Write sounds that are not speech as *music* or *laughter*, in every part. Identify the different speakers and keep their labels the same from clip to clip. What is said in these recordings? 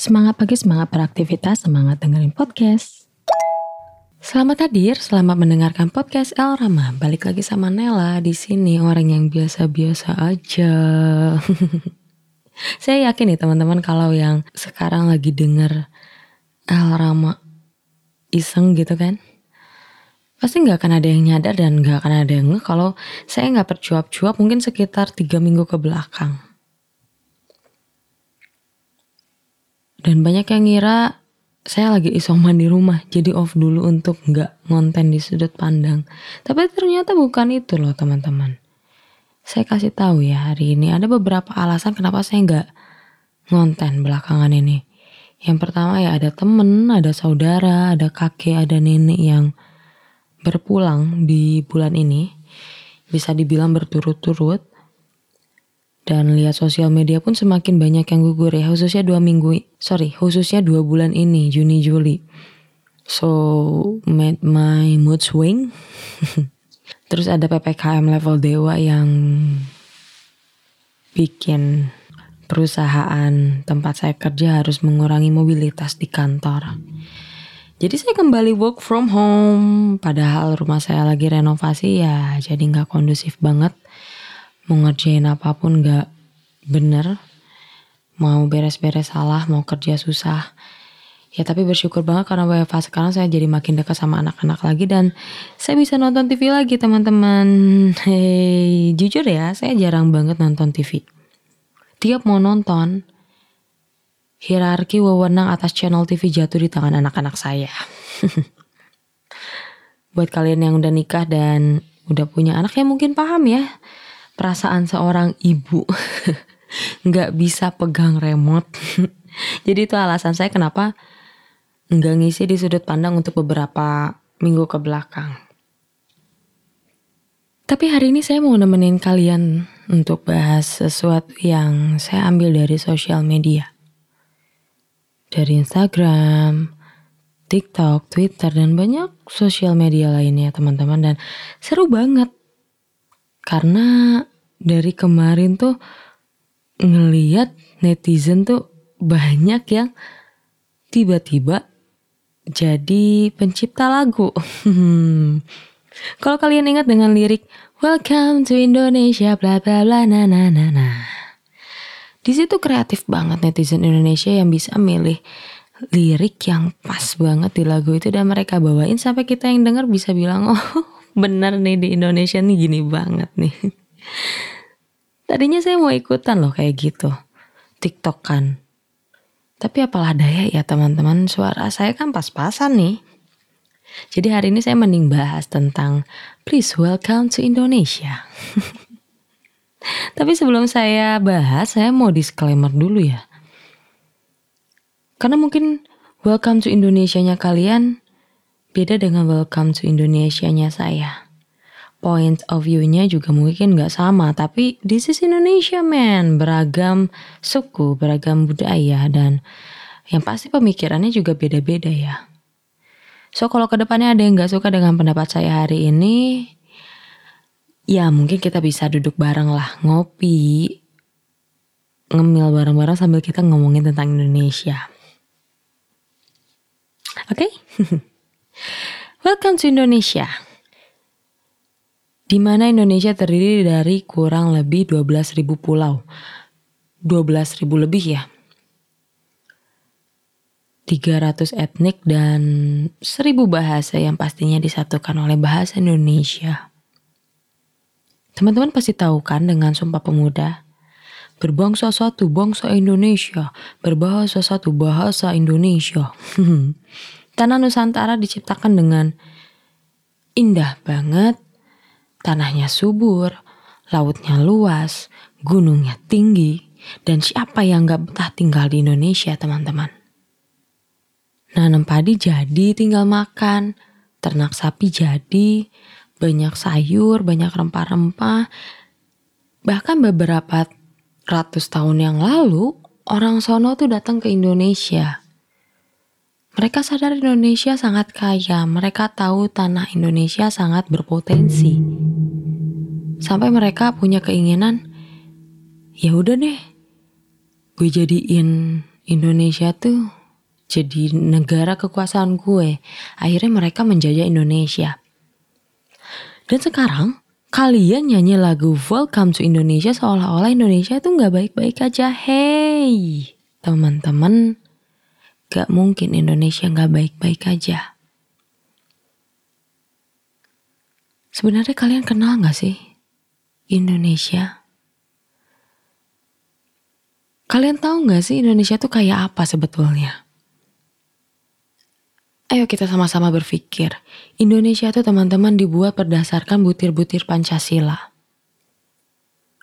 Speaker 1: Semangat pagi, semangat beraktivitas, semangat dengerin podcast. Selamat hadir, selamat mendengarkan podcast El Rama. Balik lagi sama Nela di sini orang yang biasa-biasa aja. *laughs* Saya yakin nih teman-teman kalau yang sekarang lagi denger El Rama iseng gitu kan. Pasti nggak akan ada yang nyadar dan nggak akan ada yang ngeh kalau saya nggak percuap-cuap mungkin sekitar tiga minggu ke belakang. Dan banyak yang ngira saya lagi isoman di rumah, jadi off dulu untuk nggak ngonten di sudut pandang. Tapi ternyata bukan itu loh teman-teman. Saya kasih tahu ya hari ini ada beberapa alasan kenapa saya nggak ngonten belakangan ini. Yang pertama ya ada temen, ada saudara, ada kakek, ada nenek yang berpulang di bulan ini. Bisa dibilang berturut-turut dan lihat sosial media pun semakin banyak yang gugur ya khususnya dua minggu sorry khususnya dua bulan ini Juni Juli. So made my mood swing. *laughs* Terus ada ppkm level dewa yang bikin perusahaan tempat saya kerja harus mengurangi mobilitas di kantor. Jadi saya kembali work from home padahal rumah saya lagi renovasi ya jadi nggak kondusif banget mau ngerjain apa pun gak bener mau beres-beres salah mau kerja susah. Ya tapi bersyukur banget karena WFH sekarang saya jadi makin dekat sama anak-anak lagi dan saya bisa nonton TV lagi teman-teman. Hei jujur ya saya jarang banget nonton TV tiap mau nonton hierarki wewenang atas channel TV jatuh di tangan anak-anak saya. *laughs* Buat kalian yang udah nikah dan udah punya anak ya mungkin paham ya perasaan seorang ibu *laughs* nggak bisa pegang remote. *laughs* Jadi itu alasan saya kenapa nggak ngisi di sudut pandang untuk beberapa minggu ke belakang. Tapi hari ini saya mau nemenin kalian untuk bahas sesuatu yang saya ambil dari sosial media. Dari Instagram, TikTok, Twitter, dan banyak sosial media lainnya teman-teman. Dan seru banget. Karena dari kemarin tuh ngeliat netizen tuh banyak yang tiba-tiba jadi pencipta lagu. *laughs* Kalau kalian ingat dengan lirik Welcome to Indonesia bla bla bla na na na na. Di situ kreatif banget netizen Indonesia yang bisa milih lirik yang pas banget di lagu itu dan mereka bawain sampai kita yang denger bisa bilang oh *laughs* bener nih di Indonesia nih gini banget nih. Tadinya saya mau ikutan loh kayak gitu. TikTok kan. Tapi apalah daya ya teman-teman, suara saya kan pas-pasan nih. Jadi hari ini saya mending bahas tentang Please Welcome to Indonesia. *laughs* Tapi sebelum saya bahas, saya mau disclaimer dulu ya. Karena mungkin Welcome to Indonesia-nya kalian beda dengan Welcome to Indonesia-nya saya point of view-nya juga mungkin nggak sama, tapi this is Indonesia man, beragam suku, beragam budaya dan yang pasti pemikirannya juga beda-beda ya. So kalau ke depannya ada yang nggak suka dengan pendapat saya hari ini, ya mungkin kita bisa duduk bareng lah, ngopi, ngemil bareng-bareng sambil kita ngomongin tentang Indonesia. Oke? Okay? *laughs* Welcome to Indonesia di mana Indonesia terdiri dari kurang lebih 12.000 pulau. 12.000 lebih ya. 300 etnik dan 1000 bahasa yang pastinya disatukan oleh bahasa Indonesia. Teman-teman pasti tahu kan dengan Sumpah Pemuda? Berbangsa satu bangsa Indonesia, berbahasa satu bahasa Indonesia. *laughs* Tanah Nusantara diciptakan dengan indah banget, Tanahnya subur, lautnya luas, gunungnya tinggi, dan siapa yang gak betah tinggal di Indonesia teman-teman? Nanam padi jadi tinggal makan, ternak sapi jadi, banyak sayur, banyak rempah-rempah. Bahkan beberapa ratus tahun yang lalu, orang sono tuh datang ke Indonesia. Mereka sadar Indonesia sangat kaya, mereka tahu tanah Indonesia sangat berpotensi. Sampai mereka punya keinginan, ya udah deh, gue jadiin Indonesia tuh jadi negara kekuasaan gue. Akhirnya mereka menjajah Indonesia. Dan sekarang kalian nyanyi lagu Welcome to Indonesia seolah-olah Indonesia tuh nggak baik-baik aja. Hey, teman-teman, gak mungkin Indonesia nggak baik-baik aja. Sebenarnya kalian kenal gak sih Indonesia? Kalian tahu gak sih Indonesia tuh kayak apa sebetulnya? Ayo kita sama-sama berpikir, Indonesia tuh teman-teman dibuat berdasarkan butir-butir Pancasila.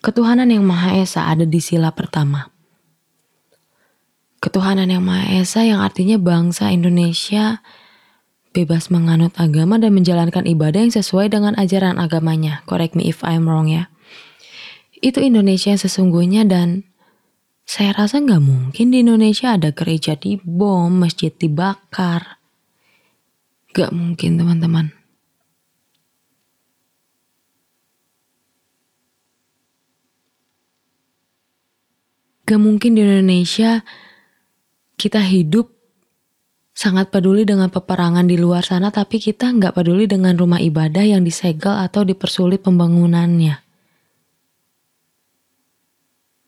Speaker 1: Ketuhanan yang Maha Esa ada di sila pertama. Ketuhanan yang Maha Esa yang artinya bangsa Indonesia bebas menganut agama dan menjalankan ibadah yang sesuai dengan ajaran agamanya. Correct me if I'm wrong ya. Itu Indonesia yang sesungguhnya dan saya rasa nggak mungkin di Indonesia ada gereja dibom, masjid dibakar. Gak mungkin teman-teman. Gak mungkin di Indonesia kita hidup sangat peduli dengan peperangan di luar sana, tapi kita nggak peduli dengan rumah ibadah yang disegel atau dipersulit pembangunannya.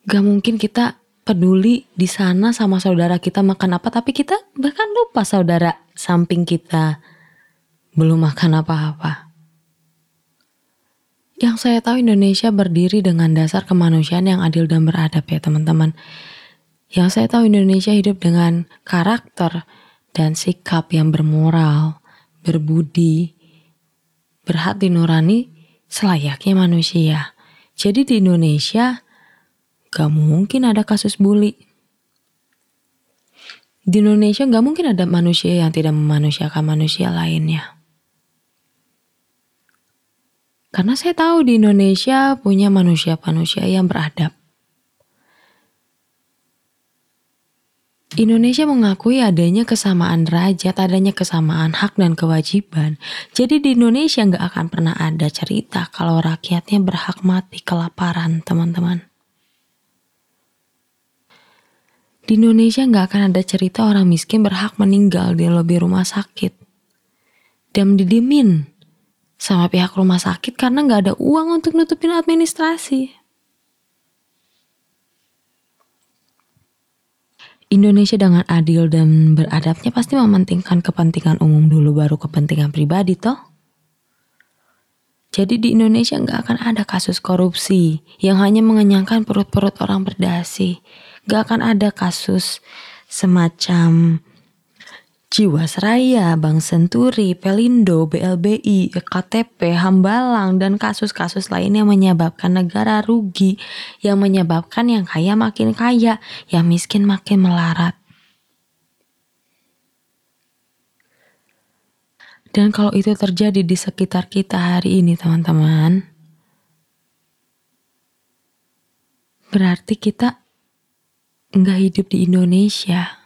Speaker 1: Gak mungkin kita peduli di sana sama saudara kita makan apa, tapi kita bahkan lupa saudara samping kita belum makan apa-apa. Yang saya tahu Indonesia berdiri dengan dasar kemanusiaan yang adil dan beradab ya teman-teman. Yang saya tahu Indonesia hidup dengan karakter, dan sikap yang bermoral, berbudi, berhati nurani selayaknya manusia. Jadi di Indonesia gak mungkin ada kasus bully. Di Indonesia gak mungkin ada manusia yang tidak memanusiakan manusia lainnya. Karena saya tahu di Indonesia punya manusia-manusia yang beradab. Indonesia mengakui adanya kesamaan derajat, adanya kesamaan hak dan kewajiban. Jadi di Indonesia nggak akan pernah ada cerita kalau rakyatnya berhak mati kelaparan, teman-teman. Di Indonesia nggak akan ada cerita orang miskin berhak meninggal di lobi rumah sakit. Dan didimin sama pihak rumah sakit karena nggak ada uang untuk nutupin administrasi. Indonesia dengan adil dan beradabnya pasti mementingkan kepentingan umum dulu baru kepentingan pribadi toh. Jadi di Indonesia nggak akan ada kasus korupsi yang hanya mengenyangkan perut-perut orang berdasi. Nggak akan ada kasus semacam Jiwasraya, Bank Senturi, Pelindo, BLBI, KTP, Hambalang, dan kasus-kasus lain yang menyebabkan negara rugi, yang menyebabkan yang kaya makin kaya, yang miskin makin melarat. Dan kalau itu terjadi di sekitar kita hari ini teman-teman, berarti kita nggak hidup di Indonesia.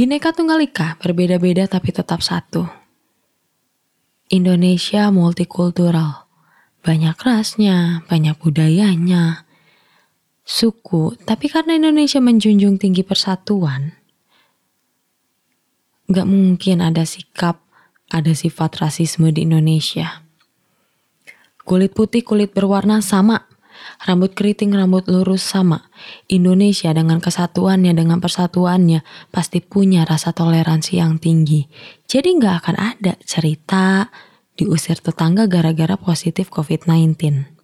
Speaker 1: Bineka Tunggal Ika berbeda-beda tapi tetap satu. Indonesia multikultural. Banyak rasnya, banyak budayanya, suku. Tapi karena Indonesia menjunjung tinggi persatuan, gak mungkin ada sikap, ada sifat rasisme di Indonesia. Kulit putih, kulit berwarna sama Rambut keriting, rambut lurus sama. Indonesia dengan kesatuannya, dengan persatuannya pasti punya rasa toleransi yang tinggi. Jadi nggak akan ada cerita diusir tetangga gara-gara positif COVID-19.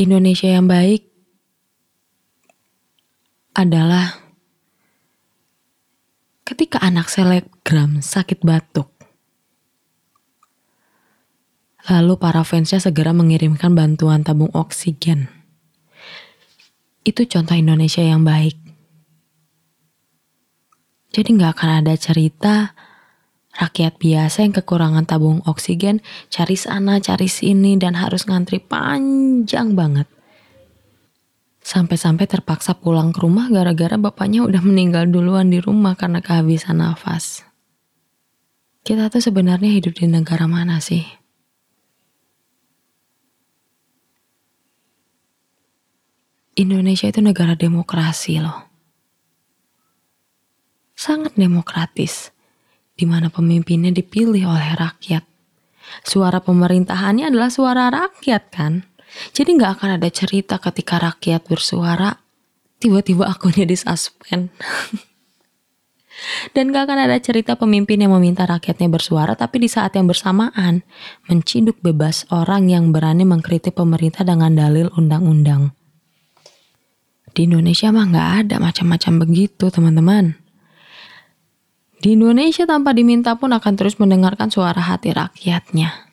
Speaker 1: Indonesia yang baik adalah ketika anak selebgram sakit batuk Lalu para fansnya segera mengirimkan bantuan tabung oksigen. Itu contoh Indonesia yang baik. Jadi nggak akan ada cerita rakyat biasa yang kekurangan tabung oksigen cari sana cari sini dan harus ngantri panjang banget. Sampai-sampai terpaksa pulang ke rumah gara-gara bapaknya udah meninggal duluan di rumah karena kehabisan nafas. Kita tuh sebenarnya hidup di negara mana sih? Indonesia itu negara demokrasi loh. Sangat demokratis, di mana pemimpinnya dipilih oleh rakyat. Suara pemerintahannya adalah suara rakyat kan? Jadi nggak akan ada cerita ketika rakyat bersuara, tiba-tiba akunnya disuspend. *laughs* Dan gak akan ada cerita pemimpin yang meminta rakyatnya bersuara tapi di saat yang bersamaan menciduk bebas orang yang berani mengkritik pemerintah dengan dalil undang-undang. Di Indonesia mah gak ada macam-macam begitu teman-teman. Di Indonesia tanpa diminta pun akan terus mendengarkan suara hati rakyatnya.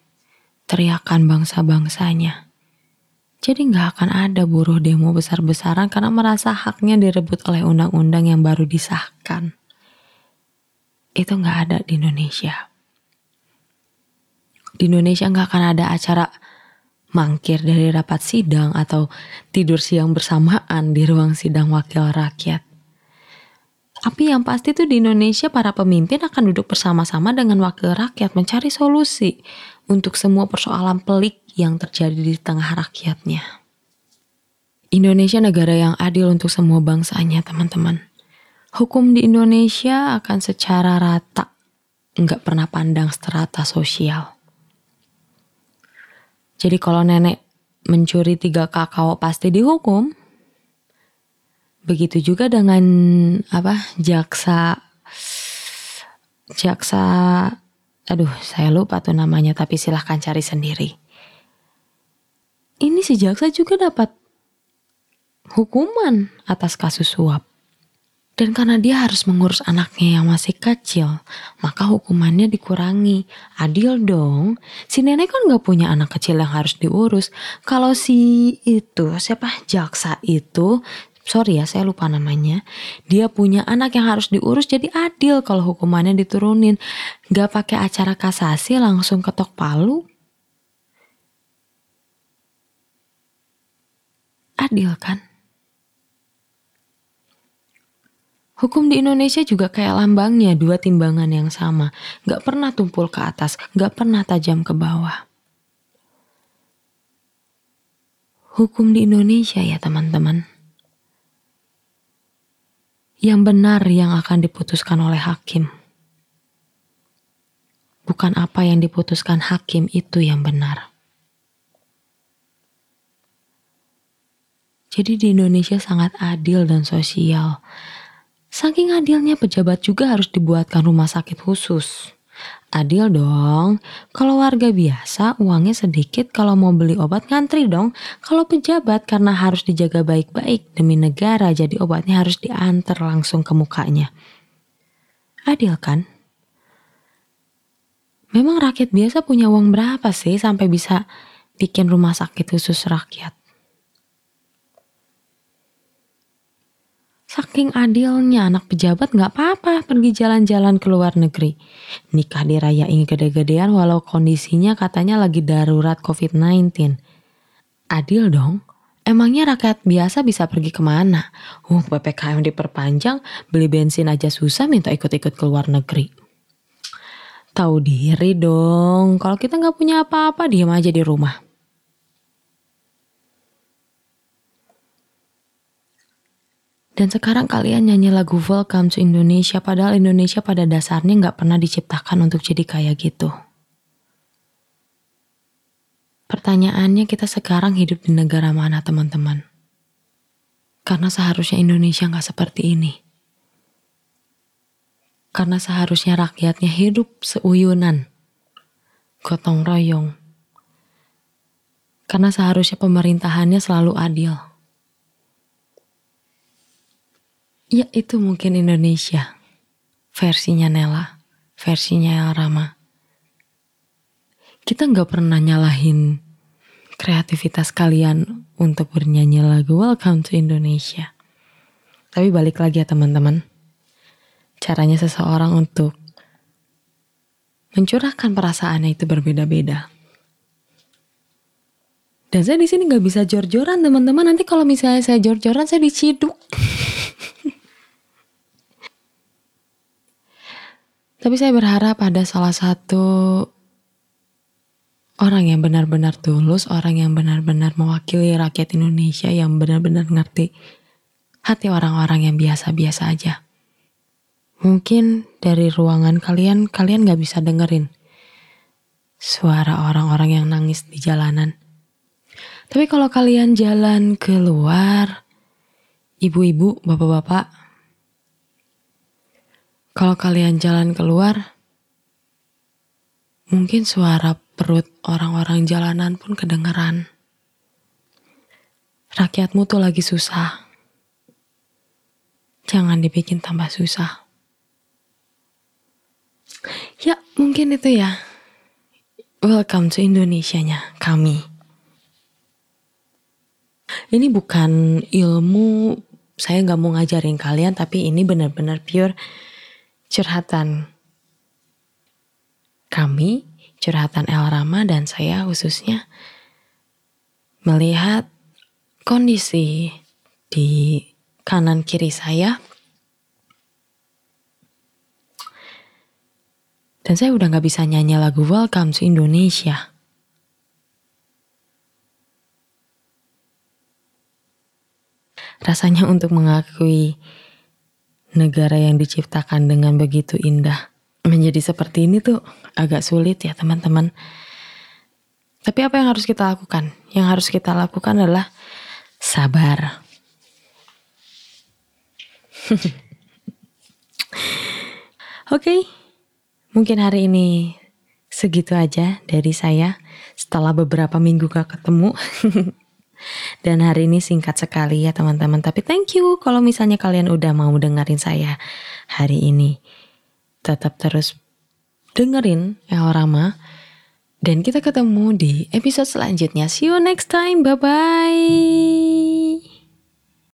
Speaker 1: Teriakan bangsa-bangsanya. Jadi nggak akan ada buruh demo besar-besaran karena merasa haknya direbut oleh undang-undang yang baru disahkan. Itu nggak ada di Indonesia. Di Indonesia nggak akan ada acara mangkir dari rapat sidang atau tidur siang bersamaan di ruang sidang wakil rakyat. Tapi yang pasti tuh di Indonesia para pemimpin akan duduk bersama-sama dengan wakil rakyat mencari solusi untuk semua persoalan pelik yang terjadi di tengah rakyatnya. Indonesia negara yang adil untuk semua bangsanya, teman-teman. Hukum di Indonesia akan secara rata, nggak pernah pandang strata sosial. Jadi kalau nenek mencuri tiga kakao pasti dihukum. Begitu juga dengan apa jaksa jaksa aduh saya lupa tuh namanya tapi silahkan cari sendiri ini si jaksa juga dapat hukuman atas kasus suap. Dan karena dia harus mengurus anaknya yang masih kecil, maka hukumannya dikurangi. Adil dong. Si nenek kan gak punya anak kecil yang harus diurus. Kalau si itu, siapa jaksa itu, sorry ya saya lupa namanya. Dia punya anak yang harus diurus jadi adil kalau hukumannya diturunin. Gak pakai acara kasasi langsung ketok palu. adil kan? Hukum di Indonesia juga kayak lambangnya dua timbangan yang sama. Gak pernah tumpul ke atas, gak pernah tajam ke bawah. Hukum di Indonesia ya teman-teman. Yang benar yang akan diputuskan oleh hakim. Bukan apa yang diputuskan hakim itu yang benar. Jadi di Indonesia sangat adil dan sosial. Saking adilnya pejabat juga harus dibuatkan rumah sakit khusus. Adil dong, kalau warga biasa uangnya sedikit kalau mau beli obat ngantri dong. Kalau pejabat karena harus dijaga baik-baik demi negara jadi obatnya harus diantar langsung ke mukanya. Adil kan? Memang rakyat biasa punya uang berapa sih sampai bisa bikin rumah sakit khusus rakyat? Saking adilnya anak pejabat nggak apa-apa pergi jalan-jalan ke luar negeri. Nikah dirayain gede-gedean walau kondisinya katanya lagi darurat COVID-19. Adil dong. Emangnya rakyat biasa bisa pergi ke mana? Uh, PPKM diperpanjang, beli bensin aja susah minta ikut-ikut ke luar negeri. Tahu diri dong, kalau kita nggak punya apa-apa diam aja di rumah. Dan sekarang kalian nyanyi lagu Welcome to Indonesia padahal Indonesia pada dasarnya nggak pernah diciptakan untuk jadi kayak gitu. Pertanyaannya kita sekarang hidup di negara mana teman-teman? Karena seharusnya Indonesia nggak seperti ini. Karena seharusnya rakyatnya hidup seuyunan, gotong royong. Karena seharusnya pemerintahannya selalu adil Ya itu mungkin Indonesia. Versinya Nela. Versinya Rama. Kita nggak pernah nyalahin kreativitas kalian untuk bernyanyi lagu Welcome to Indonesia. Tapi balik lagi ya teman-teman. Caranya seseorang untuk mencurahkan perasaannya itu berbeda-beda. Dan saya di sini nggak bisa jor-joran teman-teman. Nanti kalau misalnya saya jor-joran saya diciduk. *laughs* Tapi saya berharap ada salah satu orang yang benar-benar tulus, orang yang benar-benar mewakili rakyat Indonesia yang benar-benar ngerti hati orang-orang yang biasa-biasa aja. Mungkin dari ruangan kalian, kalian gak bisa dengerin suara orang-orang yang nangis di jalanan. Tapi kalau kalian jalan keluar, ibu-ibu, bapak-bapak, kalau kalian jalan keluar, mungkin suara perut orang-orang jalanan pun kedengeran. Rakyatmu tuh lagi susah. Jangan dibikin tambah susah. Ya, mungkin itu ya. Welcome to Indonesia-nya kami. Ini bukan ilmu, saya nggak mau ngajarin kalian, tapi ini benar-benar pure curhatan kami, curhatan El Rama dan saya khususnya melihat kondisi di kanan kiri saya dan saya udah gak bisa nyanyi lagu Welcome to Indonesia. Rasanya untuk mengakui negara yang diciptakan dengan begitu indah menjadi seperti ini tuh agak sulit ya teman-teman. Tapi apa yang harus kita lakukan? Yang harus kita lakukan adalah sabar. *laughs* Oke, okay, mungkin hari ini segitu aja dari saya setelah beberapa minggu gak ketemu. *laughs* Dan hari ini singkat sekali ya teman-teman. Tapi thank you kalau misalnya kalian udah mau dengerin saya hari ini. Tetap terus dengerin Rama. Dan kita ketemu di episode selanjutnya. See you next time. Bye-bye.